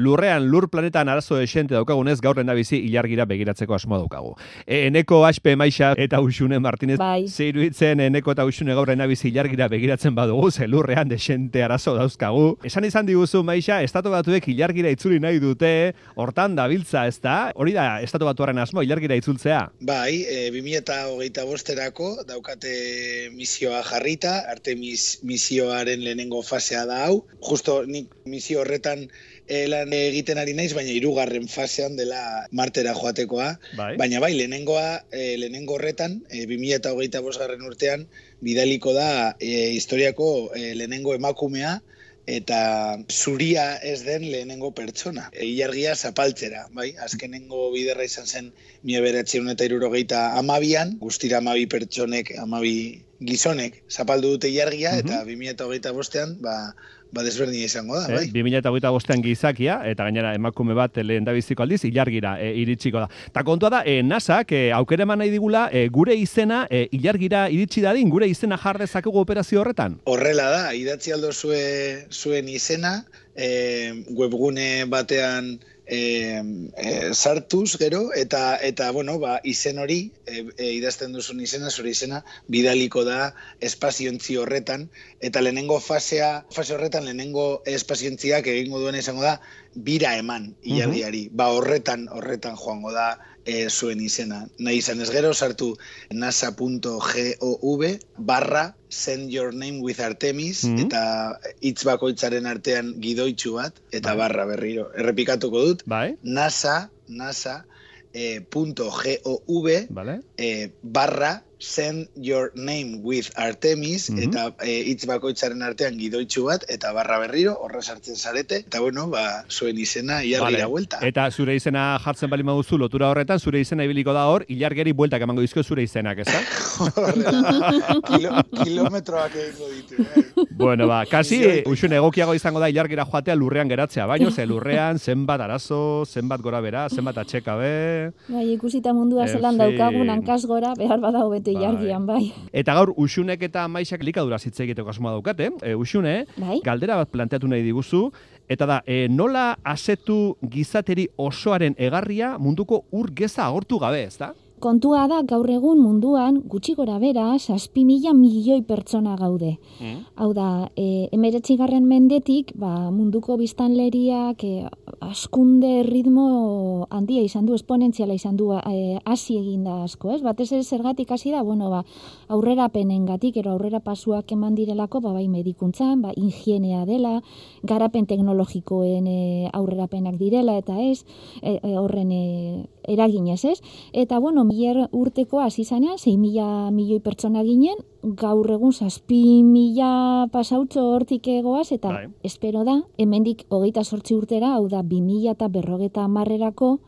lurrean, lur planetan arazo esente daukagunez, gaur bizi ilargira begiratzeko asmoa daukagu. E, eneko aspe maixa eta usune Martinez, Bai. zeiru itzen eneko eta usune gaur bizi ilargira begiratzen badugu, ze lurrean desente arazo dauzkagu. Esan izan diguzu maixa, estatu batuek ilargira itzuli nahi dute, hortan dabiltza, ez da? Hori da, estatu batuaren asmo, ilargira itzultzea. Bai, e, 2008 bosterako daukate misioa jarrita, Artemis misioaren lehenengo fasea da hau. Justo nik misio horretan e, lan egiten ari naiz, baina hirugarren fasean dela martera joatekoa. Bai. Baina bai, lehenengoa, e, lehenengo horretan, e, 2008 bosgarren urtean, bidaliko da e, historiako e, lehenengo emakumea, eta zuria ez den lehenengo pertsona. E, ilargia zapaltzera, bai? Azkenengo biderra izan zen mila beratzeun eta irurogeita amabian, guztira amabi pertsonek, amabi gizonek zapaldu dute ilargia, eta 2008 bostean, ba, ba desberdina izango da, bai? Eh, 2008 bostean gizakia, eta gainera emakume bat lehen da biziko aldiz, ilargira e, iritsiko da. Ta kontua da, e, NASAk e, aukera eman nahi digula, e, gure izena e, ilargira iritsi dadin, gure izena jar dezakegu operazio horretan. Horrela da, idatzi aldo zue, zuen izena, e, webgune batean e, e, sartuz gero, eta, eta bueno, ba, izen hori, e, e, idazten duzun izena, zure izena, bidaliko da espaziontzi horretan, eta lehenengo fasea, fase horretan lehenengo espaziontziak egingo duen izango da, bira eman ilargiari. Ba horretan, horretan joango da e, zuen izena. Nahi izan ez gero, sartu nasa.gov barra send your name with Artemis, Mhm. eta hitz bakoitzaren artean gidoitzu bat, eta barra berriro. Errepikatuko dut, Bai, nasa, nasa, eh, punto gov vale? eh, barra send your name with Artemis Mhm. eta eh, hitz bakoitzaren artean gidoitzu bat eta barra berriro horra sartzen zarete eta bueno ba zuen izena iargira buelta Eta zure izena jartzen bali maduzu lotura horretan, zure izena ibiliko da hor, ilargeri bueltak emango dizko zure izenak, ez da? Kilometroak egingo ditu bai. Bueno, ba, kasi Bai. usun egokiago izango da ilargira joatea lurrean geratzea, baino, ze lurrean zenbat arazo, zenbat gora bera, zenbat atxekabe, Bai, ikusita mundua En zelan fin. daukagun hankaz gora, behar bada hobeto Bai. ilargian, bai. Eta gaur usunek eta maisak likadura hitz egiteko asmoa daukate. E, usune, Bai. galdera bat planteatu nahi diguzu, eta da, e, nola asetu gizateri osoaren egarria munduko ur geza agortu gabe, ez da? Kontua da gaur egun munduan gutxi gora bera, zazpi mila milioi pertsona gaude. Hau da, e, emeretzigarren mendetik, ba, munduko biztanleriak e, askunde ritmo handia izan du, esponentziala izan du, e, hasi egin da asko, ez? Batez ere zergatik hasi da, bueno, ba, aurrera penengatik, ero aurrera pasuak eman direlako, ba, bai medikuntzan, ba, ingienea dela, garapen teknologikoen e, aurrerapenak direla, eta ez, e, e, horren e, eraginez, ez? Eta, bueno, miler urteko hasi zanean, 6 mila milioi pertsona ginen, gaur egun zazpi mila pasautxo hortik egoaz, eta Bai. espero da, hemendik hogeita sortzi urtera, hau da, bi mila eta berrogeta amarrerako,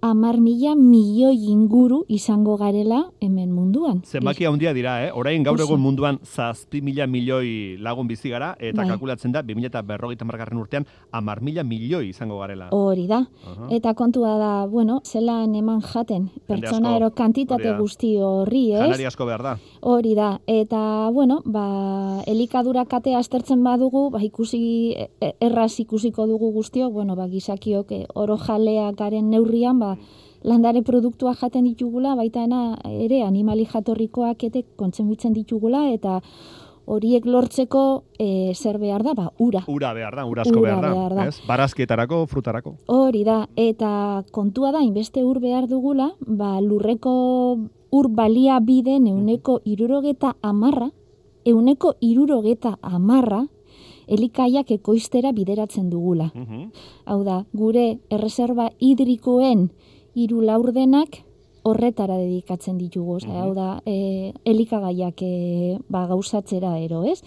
amar mila milioi inguru izango garela hemen munduan. Zenbaki handia dira, eh? Orain gaur egun munduan zazpi mila milioi lagun bizi gara, eta Bai. kalkulatzen da, 2000 eta berrogeita margarren urtean, amar mila milioi izango garela. Hori da. Aha. Eta kontua da, bueno, zelan eman jaten, pertsona ero kantitate guzti horri, ez? Janari asko behar da. Hori da, eta, bueno, ba, elikadura katea aztertzen badugu, ba, ikusi, e- erraz ikusiko dugu guztiok, bueno, ba, gizakiok e, oro jaleak garen neurrian, ba, landare produktua jaten ditugula, baita ena ere animali jatorrikoak ete kontsumitzen ditugula, eta horiek lortzeko e, zer behar da, ba, ura. Ura behar da, ura asko behar behar da. Ez? Barazkietarako, frutarako. Hori da, eta kontua da, inbeste ur behar dugula, ba, lurreko ur balia biden euneko irurogeta amarra, euneko irurogeta amarra, elikaiak ekoiztera bideratzen dugula. Mhm. Hau da, gure erreserba hidrikoen hiru laurdenak horretara dedikatzen ditugu. Osea, hau da, e, elikagaiak e, ba, gauzatzera ero, ez?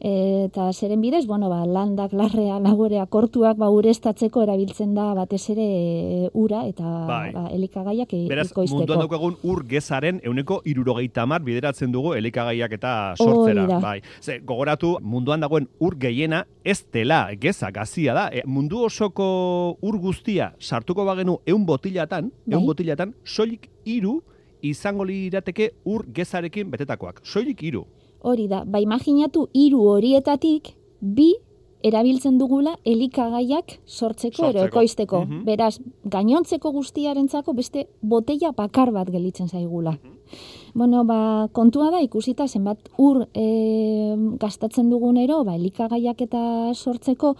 Eta zeren bidez, bueno, ba, landak, larrea, laboreak, kortuak, ba, urestatzeko erabiltzen da batez ere e, ura eta Bai. ba, elikagaiak e, Beraz, ekoizteko. munduan daukagun ur gezaren euneko irurogeita mar bideratzen dugu elikagaiak eta sortzera. Bai. Ze, gogoratu, munduan dagoen ur gehiena ez dela, geza, gazia da. E, mundu osoko ur guztia sartuko bagenu eun botilatan, Bai. eun botilatan, soilik iru izango lirateke ur gezarekin betetakoak. Soilik iru. Hori da, ba imaginatu hiru horietatik bi erabiltzen dugula elikagaiak sortzeko, Sortzeko. ero ekoizteko. Mhm. Beraz, gainontzeko guztiarentzako beste botella bakar bat gelitzen zaigula. Bueno, ba, kontua da ikusita zenbat ur e, gastatzen dugunero, ba, elikagaiak eta sortzeko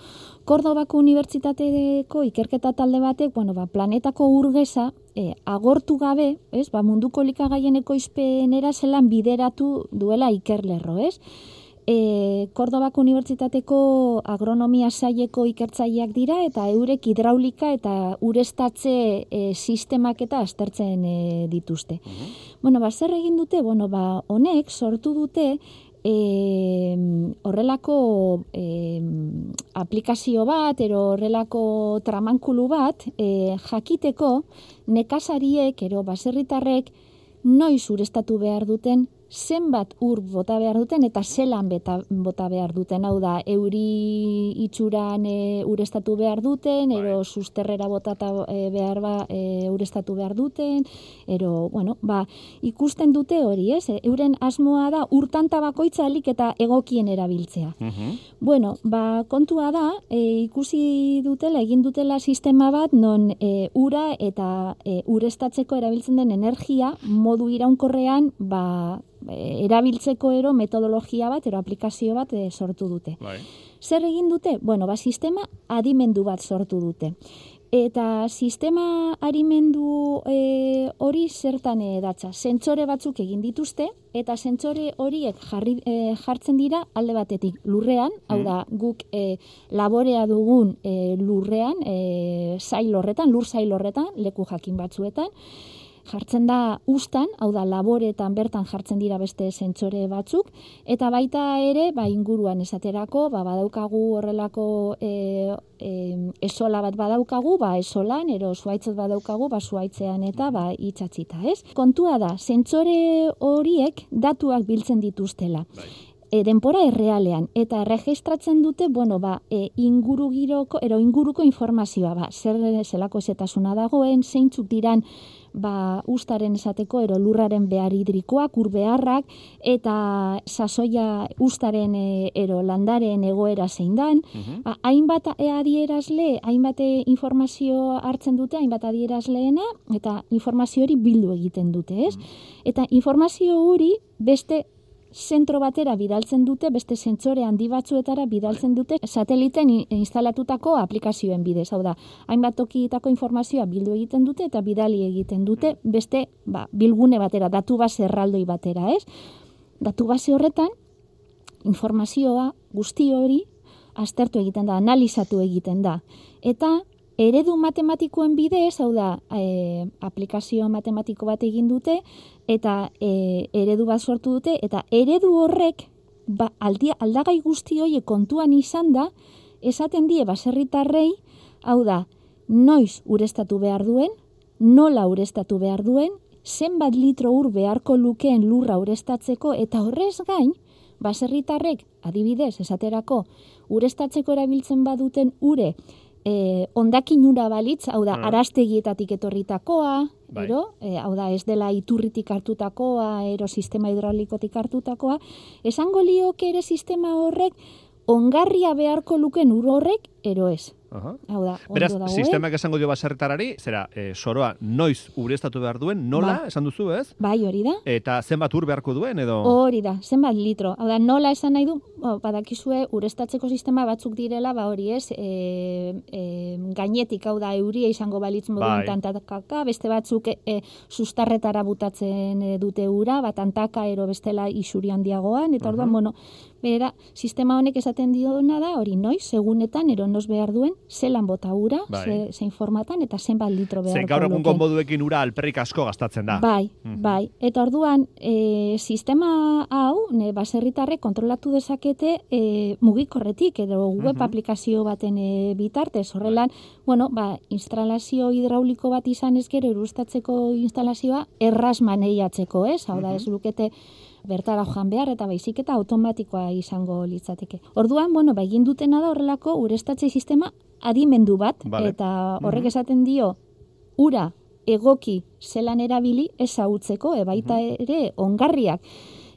Kordobako Unibertsitateko ikerketa talde batek, bueno, ba, planetako urgeza e, agortu gabe, ez, ba, munduko elikagaien ekoizpenera zelan bideratu duela ikerlerro, ez? E, Kordobako Unibertsitateko agronomia saileko ikertzaileak dira eta eurek hidraulika eta urestatze e, sistemak eta aztertzen e, dituzte. Bueno, ba, zer egin dute? Bueno, ba, honek sortu dute e, horrelako e, aplikazio bat, ero horrelako tramankulu bat, e, jakiteko nekazariek, ero baserritarrek, noiz urestatu behar duten, zenbat ur bota behar duten eta zelan beta, bota behar duten. Hau da, euri itxuran e, urestatu behar duten, ero susterrera botata e, behar ba, e, urestatu behar duten, ero, bueno, ba, ikusten dute hori, ez? E, euren asmoa da urtanta bakoitza alik eta egokien erabiltzea. Bueno, ba, kontua da, e, ikusi dutela, egin dutela sistema bat, non e, ura eta e, urestatzeko erabiltzen den energia modu iraunkorrean ba, erabiltzeko ero metodologia bat, ero aplikazio bat e, sortu dute. Bai. Zer egin dute? Bueno, ba, sistema adimendu bat sortu dute. Eta sistema arimendu e, hori zertan e, datza. Zentsore batzuk egin dituzte, eta zentsore horiek jarri, e, jartzen dira alde batetik lurrean, hau da guk e, laborea dugun e, lurrean, e, zail horretan, lur zail horretan, leku jakin batzuetan, jartzen da ustan, hau da laboretan bertan jartzen dira beste zentsore batzuk, eta baita ere, ba, inguruan esaterako, ba, badaukagu horrelako e, e, esola bat badaukagu, ba, esolan, ero zuaitzot badaukagu, ba, zuaitzean eta ba, itxatzita, ez? Kontua da, zentsore horiek datuak biltzen dituztela e, denpora errealean eta erregistratzen dute, bueno, ba, e, inguru giroko, ero inguruko informazioa, ba, zer zelako esetasuna dagoen, zeintzuk diran ba, ustaren esateko, ero lurraren behar hidrikoak, ur beharrak, eta sasoia ustaren ero landaren egoera zein dan, ba, hainbat adierazle, hainbat e, informazio hartzen dute, hainbat adierazleena, eta informazio hori bildu egiten dute, ez? Eta informazio hori beste zentro batera bidaltzen dute, beste zentsore handi batzuetara bidaltzen dute sateliten instalatutako aplikazioen bidez. Hau da, hainbat tokietako informazioa bildu egiten dute eta bidali egiten dute beste ba, bilgune batera, datu base erraldoi batera, ez? Datu base horretan, informazioa guzti hori aztertu egiten da, analizatu egiten da. Eta eredu matematikoen bidez, hau da, e, aplikazio matematiko bat egin dute, eta e, eredu bat sortu dute, eta eredu horrek, ba, aldia, aldagai guzti horiek kontuan izan da, esaten die baserritarrei, hau da, noiz urestatu behar duen, nola urestatu behar duen, zenbat litro ur beharko lukeen lurra urestatzeko, eta horrez gain, baserritarrek, adibidez, esaterako, urestatzeko erabiltzen baduten ure, e, ondakin ura balitz, hau da, Ah. arastegietatik etorritakoa, Bai. ero, e, hau da, ez dela iturritik hartutakoa, ero sistema hidraulikotik hartutakoa, esango lioke ere sistema horrek, ongarria beharko luken ur horrek, ero ez. Aha. Hau da, ondo Beraz, dagoen. sistemak esango dio baserritarari, zera, e, soroa noiz ureztatu behar duen, nola, Ba. esan duzu, ez? Bai, hori da. Eta zenbat ur beharko duen, edo... Hori da, zenbat litro. Hau da, nola esan nahi du, bo, badakizue urestatzeko sistema batzuk direla, ba hori ez, e, e, gainetik, hau da, euria izango balitz Bai. moduan tantakaka, beste batzuk e, e, sustarretara butatzen dute ura, bat tantaka ero bestela isuri handiagoan, eta orduan, bueno, bera, sistema honek esaten diona da, hori noiz, segunetan, ero nos behar duen, zelan bota ura, Bai. ze, zein formatan, eta zenbat litro behar Zen gaur egungo moduekin ura alperrik asko gastatzen da. Bai, Mhm. bai. Eta orduan, e, sistema hau, ne, baserritarrek kontrolatu dezakete e, mugikorretik edo web Mhm. aplikazio baten e, bitartez. Horrelan, bueno, ba, instalazio hidrauliko bat izan ez gero erustatzeko instalazioa erraz maneiatzeko, ez? Hau da, ez lukete bertara joan behar eta baizik eta automatikoa izango litzateke. Orduan, bueno, ba, egin dutena da horrelako urestatze sistema adimendu bat, Vale. eta horrek Mhm. esaten dio, ura egoki zelan erabili ezagutzeko, e baita ere ongarriak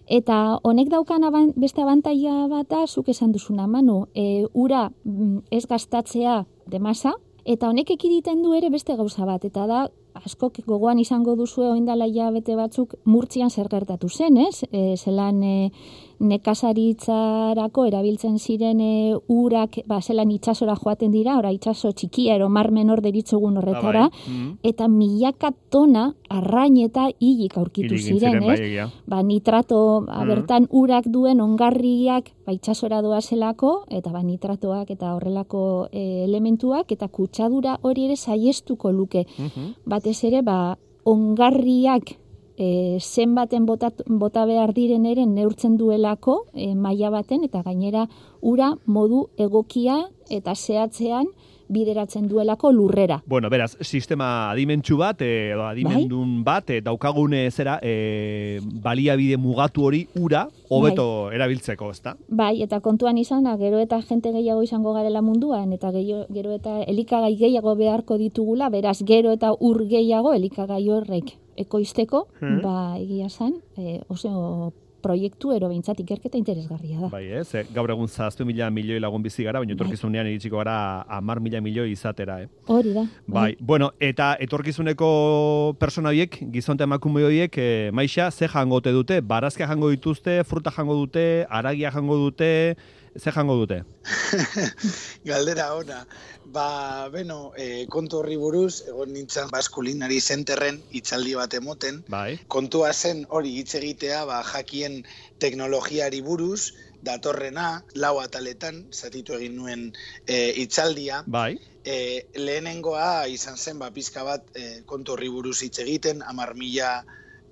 Eta honek daukan aban, beste abantaia bat da, zuk esan duzuna, Manu, e, ura mm, ez gastatzea demasa, eta honek ekiditen du ere beste gauza bat, eta da, askok gogoan izango duzu oindala ja bete batzuk murtzian zer gertatu zen, ez? E, zelan e, nekazaritzarako erabiltzen ziren e, urak, ba, zelan itxasora joaten dira, ora itxaso txikia ero mar menor deritzugun horretara, Ah, bai. Mhm. eta milaka tona arrain eta hilik aurkitu ziren, ziren, bai, ez? egia. Ba, nitrato, ba, Mhm. bertan urak duen ongarriak ba, itxasora doazelako, eta ba, nitratoak eta horrelako e, elementuak, eta kutsadura hori ere saiestuko luke Mhm. batez ere ba ongarriak e, zenbaten bota, bota behar diren ere neurtzen duelako e, maila baten eta gainera ura modu egokia eta zehatzean bideratzen duelako lurrera. Bueno, beraz, sistema adimentsu bat, e, edo adimendun bat, e, daukagune zera, e, baliabide mugatu hori ura hobeto erabiltzeko, ezta? Bai, eta kontuan izana, gero eta jente gehiago izango garela munduan, eta gero, gero eta elikagai gehiago beharko ditugula, beraz, gero eta ur gehiago elikagai horrek ekoizteko, Mhm. ba, egia zan, e, oso proiektu ero behintzat ikerketa interesgarria da. Bai, ez? E, gaur egun zaztu mila milioi lagun bizi gara, baina Bai. etorkizunean iritsiko gara amar mila milioi izatera, eh? Hori da. Bai, bueno, eta etorkizuneko persona horiek, gizonte emakume horiek, e, maixa, ze jangote dute? Barazkia jango dituzte, fruta jango dute, aragia jango dute, ze jango dute? Galdera ona. Ba, beno, e, kontu horri buruz, egon nintzen baskulinari zenterren itzaldi bat emoten, Bai, kontua zen hori hitz egitea ba, jakien teknologiari buruz, datorrena, lau ataletan, zatitu egin nuen e, itzaldia. bai, E, lehenengoa izan zen, ba, pizka bat e, kontu horri buruz hitz egiten, amar mila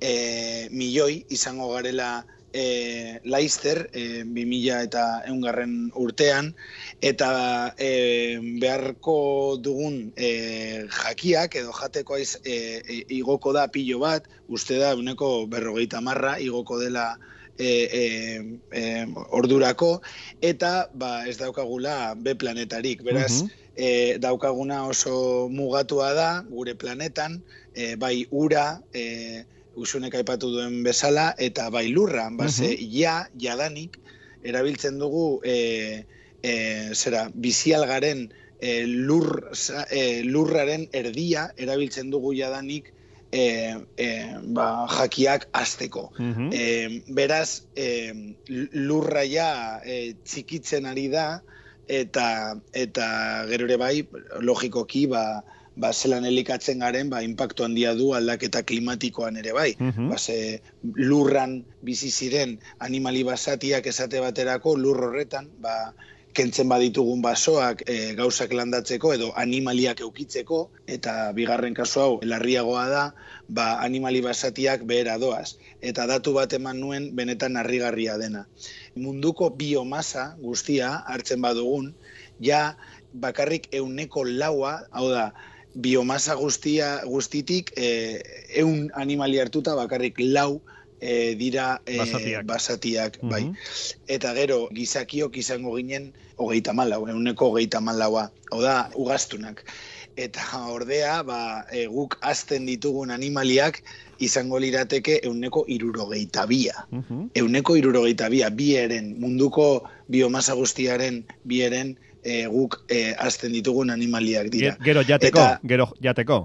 e, milioi izango garela e, Laister, e, 2000 eta eungarren urtean, eta e, beharko dugun e, jakiak edo jateko aiz, e, e, igoko da pilo bat, uste da uneko berrogeita marra igoko dela e, e, e, ordurako, eta ba, ez daukagula B planetarik, beraz, Mhm. e, daukaguna oso mugatua da gure planetan, e, bai ura, e, usunek aipatu duen bezala, eta bai lurra, base, ja, jadanik, erabiltzen dugu e, e, zera, bizialgaren e, lur, e, lurraren erdia erabiltzen dugu jadanik e, e, ba, jakiak azteko. Mhm. E, beraz, e, lurra ja e, txikitzen ari da, eta eta gero ere bai, logikoki, ba, ba zelan elikatzen garen, ba, impactu handia du aldaketa klimatikoan ere bai. Mhm. Ba, ze lurran bizi ziren animali basatiak esate baterako lur horretan, ba, kentzen baditugun basoak e, gauzak landatzeko edo animaliak eukitzeko, eta bigarren kasu hau larriagoa da, ba, animali basatiak behera doaz. Eta datu bat eman nuen benetan harrigarria dena. Munduko biomasa guztia hartzen badugun, ja bakarrik euneko laua, hau da, biomasa guztia guztitik eh, eun animali hartuta bakarrik lau eh, dira eh, Basatiak. basatiak bai. Mhm. Eta gero, gizakiok izango ginen hogeita malau, euneko hogeita malaua. Hau da, ugaztunak. Eta ordea, ba, e, guk azten ditugun animaliak izango lirateke euneko irurogeita bia. Mhm. Euneko irurogeita bia, bieren, munduko biomasa guztiaren bieren e, guk e, azten ditugun animaliak dira. Ge- Gero jateko, Eta- gero jateko.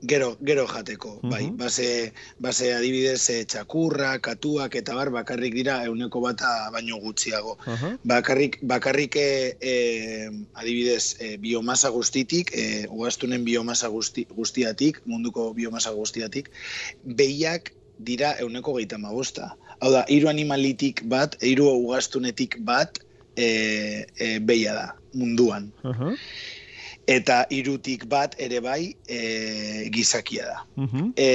Gero, gero jateko, bai. Mhm. Base, base adibidez e, txakurra, katuak eta bar bakarrik dira euneko bata baino gutxiago. Aha. Bakarrik, bakarrik e, e, adibidez e, biomasa guztitik, e, ugaztunen biomasa guzti, guztiatik, munduko biomasa guztiatik, behiak dira euneko gehieta magosta. Hau da, hiru animalitik bat, hiru ugaztunetik bat, e, e, behia da, munduan. Aha. Eta hirutik bat ere bai e, gizakia da. Mhm. E,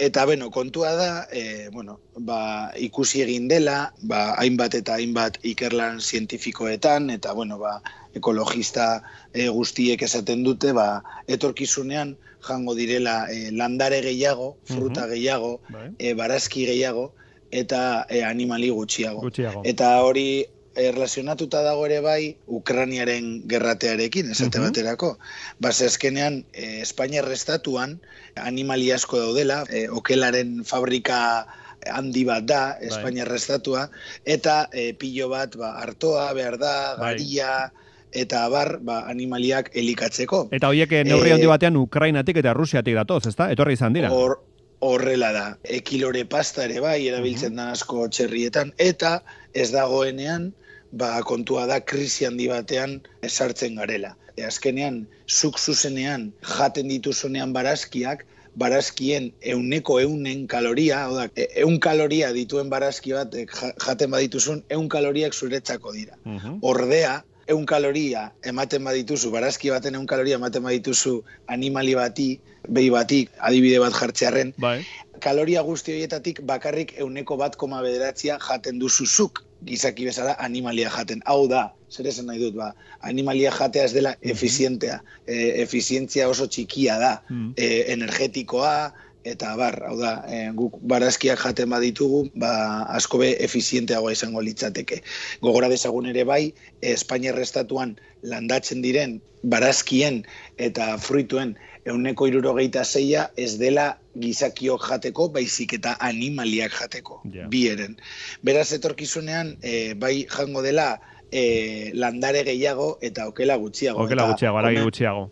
eta beno, kontua da, e, bueno, ba, ikusi egin dela, ba, hainbat eta hainbat ikerlan zientifikoetan, eta bueno, ba, ekologista e, guztiek esaten dute, ba, etorkizunean jango direla e, landare gehiago, fruta gehiago, Bai. e, barazki gehiago, eta e, animali gutxiago. Gutxiago. Eta hori erlazionatuta dago ere bai Ukraniaren gerratearekin, esate Mhm. baterako. Base azkenean, e, Espainiar estatuan animali asko daudela, e, okelaren fabrika handi bat da, Espainia estatua, eta e, pilo bat ba, hartoa behar da, Bai. garia, eta abar ba, animaliak elikatzeko. Eta horiek eh, neurri Eh, handi batean Ukrainatik eta Rusiatik datoz, ezta? Etorri izan dira. Hor, horrela da. Ekilore pasta ere bai, erabiltzen da asko txerrietan, eta ez dagoenean, ba, kontua da krisi handi batean sartzen garela. E, azkenean, zuk zuzenean jaten dituzunean barazkiak, barazkien euneko eunen kaloria, hau da, e- eun kaloria dituen barazki bat e, ja- jaten badituzun, eun kaloriak zuretzako dira. Mhm. Ordea, eun kaloria ematen badituzu, barazki baten eun kaloria ematen badituzu animali bati, behi bati, adibide bat jartzearren, Bai. kaloria guzti horietatik bakarrik euneko bat koma bederatzia jaten duzuzuk gizaki bezala animalia jaten. Hau da, zer esan nahi dut, ba, animalia jatea ez dela efizientea. E, efizientzia oso txikia da, Mhm. e, energetikoa, eta bar, hau da, e, guk barazkiak jaten baditugu, ba, asko be efizienteagoa izango litzateke. Gogora dezagun ere bai, Espainiar estatuan landatzen diren barazkien eta fruituen euneko irurogeita zeia ez dela gizakiok jateko, baizik eta animaliak jateko, Ja. bi eren. Beraz, etorkizunean, e, bai jango dela e, landare gehiago eta okela gutxiago. Okela Eta gutxiago, aragi honen- gutxiago.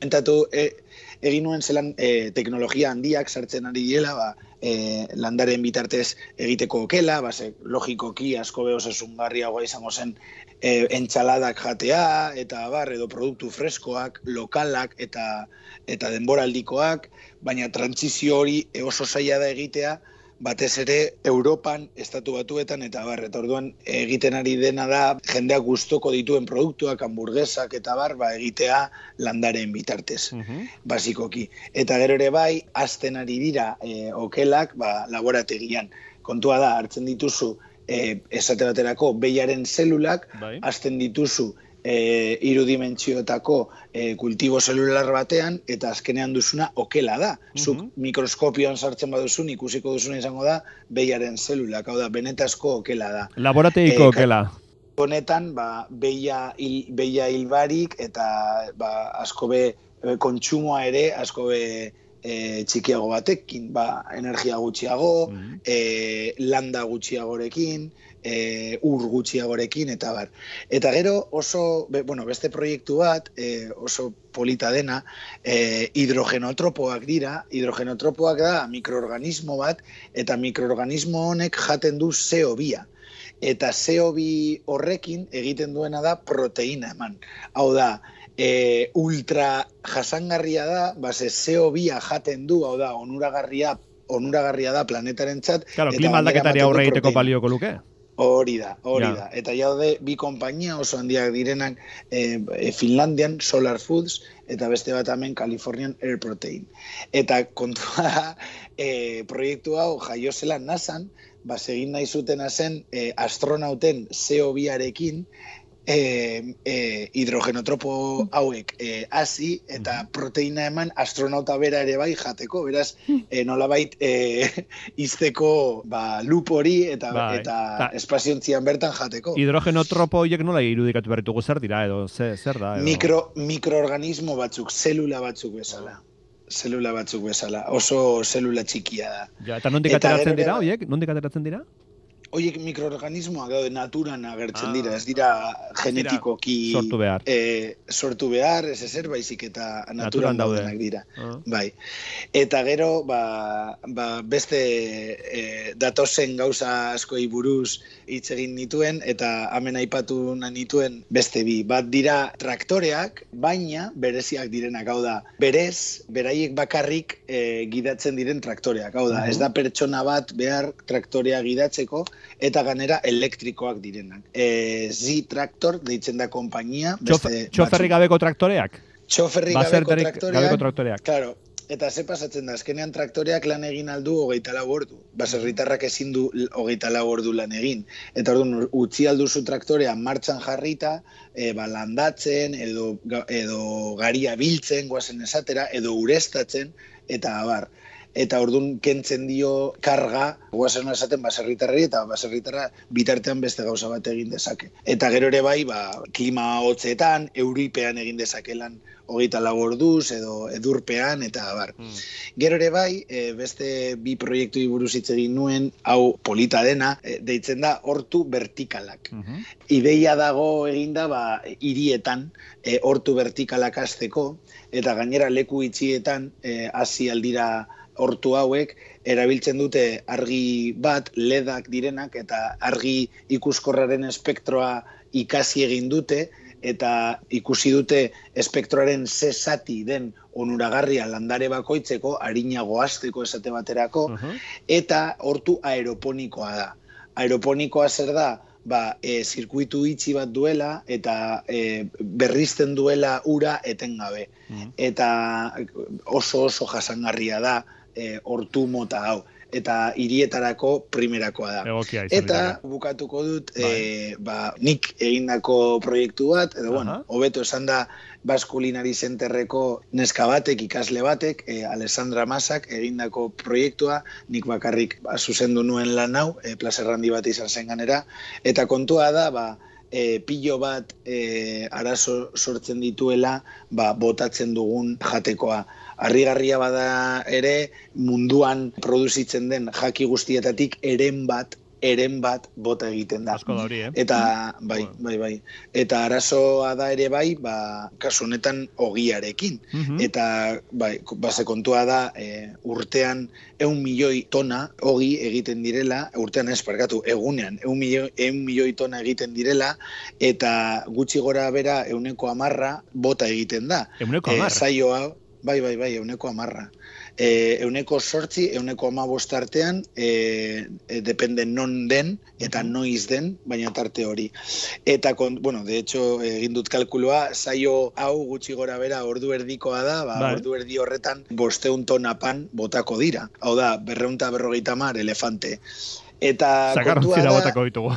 Entatu, e, egin nuen zelan e, teknologia handiak sartzen ari direla, ba, e, landaren bitartez egiteko okela, ba, ze, logikoki asko be osasungarriagoa izango zen e, entxaladak jatea, eta bar, edo produktu freskoak, lokalak eta eta denboraldikoak, baina trantzizio hori oso zaila da egitea, batez ere Europan, estatu batuetan, eta bar, eta orduan egiten ari dena da, jendeak gustoko dituen produktuak, hamburguesak eta bar, ba, egitea landaren bitartez Mhm. basikoki. Eta gero ere bai, azten ari dira e, okelak ba, laborategian. Kontua da, hartzen dituzu, e, esate baterako, behiaren zelulak, Bai. azten dituzu e, irudimentziotako e, kultibo zelular batean, eta azkenean duzuna okela da. Zuk Mhm. mikroskopioan sartzen baduzun, ikusiko duzuna izango da, behiaren zelulak, hau da, benetazko okela da. Laborategiko Eh, ka- okela. honetan ba, beia, hil, beia hilbarik eta ba, asko be e, kontsumoa ere asko be e, txikiago batekin, ba, energia gutxiago, Mhm. e, landa gutxiagorekin, e, ur gutxiagorekin, eta bar. Eta gero oso, be, bueno, beste proiektu bat, e, oso polita dena, e, hidrogenotropoak dira, hidrogenotropoak da mikroorganismo bat, eta mikroorganismo honek jaten du CO2 eta CO2 horrekin egiten duena da proteína eman. Hau da, e, ultra jasangarria da, base CO2 jaten du, hau da, onuragarria onuragarria da planetaren txat. Claro, klima aldaketari aurre egiteko balioko luke. Hori da, hori Ja. da. Eta jaude bi konpainia oso handiak direnak e, e, Finlandian Solar Foods eta beste bat hemen Californian Air Protein. Eta kontua da, e, proiektu hau jaio zela nasan, ba, egin nahi zutena zen e, astronauten CO2arekin e, e, hidrogenotropo hauek e, hasi eta proteina eman astronauta bera ere bai jateko, beraz e, nolabait e, izteko ba, lup hori eta Bai. eta Ta- espaziontzian bertan jateko. Hidrogenotropo horiek nola irudikatu behar ditugu zer dira, edo ze, zer da? Edo... Mikro, mikroorganismo batzuk, zelula batzuk bezala. Zelula batzuk bezala. Oso zelula txikia da. Ja, eta nondik ateratzen dira, horiek? Nondik ateratzen dira? Hoiek mikroorganismoak daude naturan agertzen Ah. dira, ez dira genetikoki sortu behar. E, sortu behar, ez ezer, baizik eta Naturan naturan daude. daudenak dira. Ah. Bai. Eta gero, ba, ba beste e, datozen gauza askoi buruz hitz egin nituen, eta hemen aipatu nituen beste bi. Bat dira traktoreak, baina bereziak direnak, hau da, berez, beraiek bakarrik e, gidatzen diren traktoreak, hau da, Mhm. ez da pertsona bat behar traktorea gidatzeko, eta ganera elektrikoak direnak. E, Z-Traktor deitzen da konpainia, beste txoferrik gabeko traktoreak? Txoferrik gabeko Baserterik traktoreak, gabeko traktoreak. Claro, eta ze pasatzen da, azkenean traktoreak lan egin aldu hogeita lau ordu. Baserritarrak ezin du hogeita lau ordu lan egin. Eta orduan utzi alduzu traktorea martxan jarrita, e, ba, landatzen, edo, edo garia biltzen, guazen esatera, edo urestatzen, eta abar. Eta ordun kentzen dio karga, guazen esaten baserritarrari, eta baserritarra bitartean beste gauza bat egin dezake. Eta gero ere bai, ba, klima hotzetan, euripean egin dezakelan hogeita orduz edo edurpean eta abar. Mm. Gero ere bai, e, beste bi proiektu buruz hitz egin nuen, hau polita dena, e, deitzen da hortu vertikalak. Mm Ideia dago eginda ba hirietan e, hortu vertikalak azteko eta gainera leku itxietan e, hasi aldira hortu hauek erabiltzen dute argi bat, ledak direnak eta argi ikuskorraren espektroa ikasi egin dute eta ikusi dute espektroaren zesati den onuragarria landare bakoitzeko, harinago azteko esate baterako, eta hortu aeroponikoa da. Aeroponikoa zer da, ba, e, zirkuitu itxi bat duela eta e, berrizten duela ura etengabe. Eta oso oso jasangarria da e, hortu mota hau. Eta hirietarako primerakoa da. Egokia eta bukatuko dut bai. e, ba, nik egindako proiektu bat, edo bueno, hobeto esan da Baskulinari Zenterreko neska batek, ikasle batek, e, Alessandra Masak egindako proiektua, nik bakarrik ba, zuzendu nuen lan hau, e, plazerrandi bat izan zen ganera, eta kontua da, ba, e, pilo bat e, arazo sortzen dituela, ba, botatzen dugun jatekoa harrigarria bada ere munduan produzitzen den jaki guztietatik eren bat eren bat bota egiten da. Asko da hori, eh? Eta, bai, bai, bai. Eta arazoa da ere bai, ba, kasu honetan ogiarekin. Mhm. Eta, bai, base kontua da, e, urtean eun milioi tona ogi egiten direla, urtean ez, parkatu, egunean, eun milioi, eun milioi tona egiten direla, eta gutxi gora bera euneko amarra bota egiten da. Euneko amarra? E, Bai, bai, bai, euneko amarra. E, euneko sortzi, euneko amabost artean, e, e, depende non den eta noiz den, baina tarte hori. Eta, kon, bueno, de hecho, egin dut kalkuloa, zaio hau gutxi gora bera ordu erdikoa da, ba, bai. ordu erdi horretan bosteun tona pan botako dira. Hau da, berreunta berrogeita mar, elefante. Eta kontua da... botako ditugu.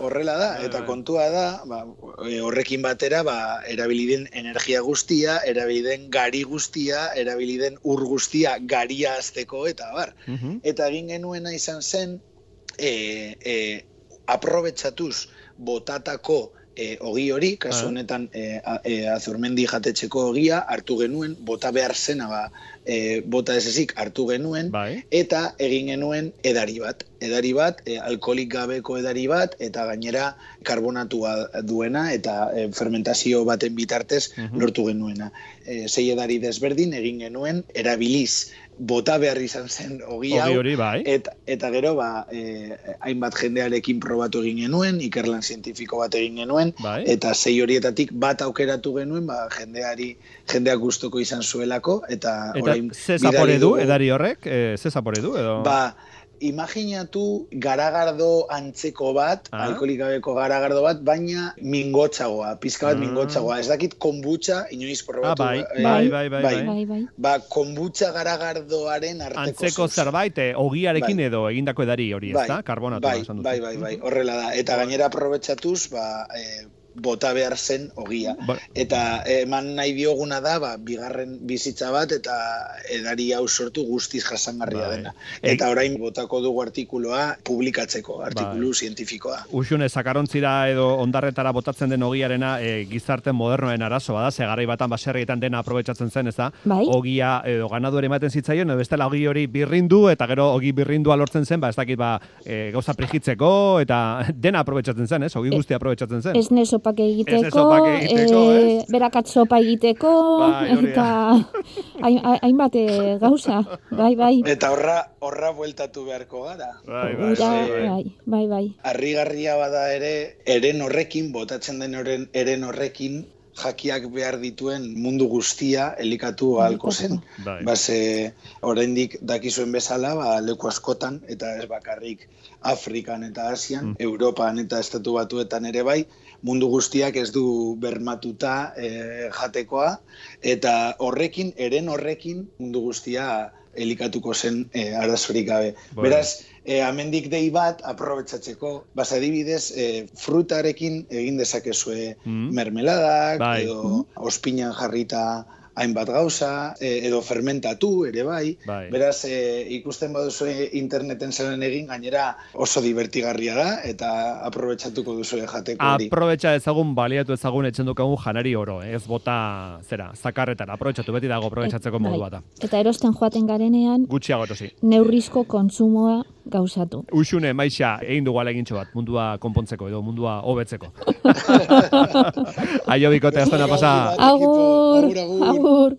Horrela da, bai, eta bai. kontua da, ba, e, horrekin batera, ba, erabiliden energia guztia, erabiliden gari guztia, erabiliden ur guztia garia azteko, eta bar. Mhm. Eta egin genuena izan zen, e, e, aprobetsatuz botatako e, ogi hori, kasu ah. honetan e, e, azurmendi jatetxeko ogia, hartu genuen, bota behar zena ba, e, bota ez ezik hartu genuen, bai. eta egin genuen edari bat. Edari bat, e, alkoholik gabeko edari bat, eta gainera karbonatua duena, eta e, fermentazio baten bitartez mhm. lortu genuena. E, zei edari desberdin egin genuen, erabiliz bota behar izan zen ogi hau. hori, bai. Eta, eta gero, ba, e, hainbat jendearekin probatu egin genuen, ikerlan zientifiko bat egin genuen, bai. eta zei horietatik bat aukeratu genuen, ba, jendeari, jendeak gustoko izan zuelako, eta, eta orain... Ze zapore du, edari horrek? E, ze zapore du, edo? Ba, imaginatu garagardo antzeko bat, ah. alkoholikabeko garagardo bat, baina mingotxagoa, pizka bat mm. mingotxagoa. Ez dakit konbutxa, inoiz probatu. Ah, bai. Eh, bai, bai, bai, bai, bai, bai. Ba, konbutxa garagardoaren arteko Antzeko zerbait, eh, ogiarekin bai. edo egindako edari hori, bai. ez da? Karbonatu. Bai, bai, bai, bai, horrela da. Eta gainera aprobetsatuz, ba, eh, bota behar zen ogia. Ba eta eman nahi dioguna da, ba, bigarren bizitza bat, eta edari hau sortu guztiz jasangarria bai. dena. Eta orain botako dugu artikuloa publikatzeko, artikulu bai. zientifikoa. Uxune, zakarontzira edo ondarretara botatzen den ogiarena e, gizarte modernoen arazo bada, ze garai batan baserrietan dena aprobetsatzen zen, ez da? Bai. Ogia edo ganadu ere ematen zitzaion, edo bestela ogi hori birrindu, eta gero ogi birrindua lortzen zen, ba, ez dakit, ba, e, gauza prigitzeko, eta dena aprobetsatzen zen, ez? Ogi guztia aprobetsatzen zen. Ez sopake egiteko, egiteko e, berakat sopa egiteko, bai, eta hainbat eh, gauza, bai, bai. Eta horra, horra bueltatu beharko gara. Bai, bai, bai, bai, bai, bai. Arrigarria bada ere, eren horrekin, botatzen den oren, eren horrekin, jakiak behar dituen mundu guztia elikatu ahalko zen. Bai. Base, oraindik dakizuen bezala, ba, leku askotan, eta ez bakarrik Afrikan eta Asian, mm. Europan eta Estatu Batuetan ere bai, mundu guztiak ez du bermatuta e, jatekoa, eta horrekin, eren horrekin, mundu guztia elikatuko zen e, arazorik gabe. Beraz, e, amendik dei bat, aprobetsatzeko, basa adibidez, e, frutarekin egin dezakezue mm. mermeladak, bai. edo ospinan jarrita hainbat gauza, e, edo fermentatu ere bai. Bai. Beraz, e, ikusten baduzu interneten zeren egin, gainera oso divertigarria da, eta aprobetsatuko duzu jateko hori. Aprobetxa ezagun, baliatu ezagun etxen dukagun janari oro, eh? ez bota, zera, zakarretan, aprobetsatu beti dago aprobetsatzeko Et- bai. modu bata. Eta erosten joaten garenean, Gutxiago erosi. neurrizko kontsumoa gauzatu. Uxune, maixa, egin dugu alegintxo bat, mundua konpontzeko edo mundua hobetzeko. Aio bikote, aztena pasa. Agur, agur. agur.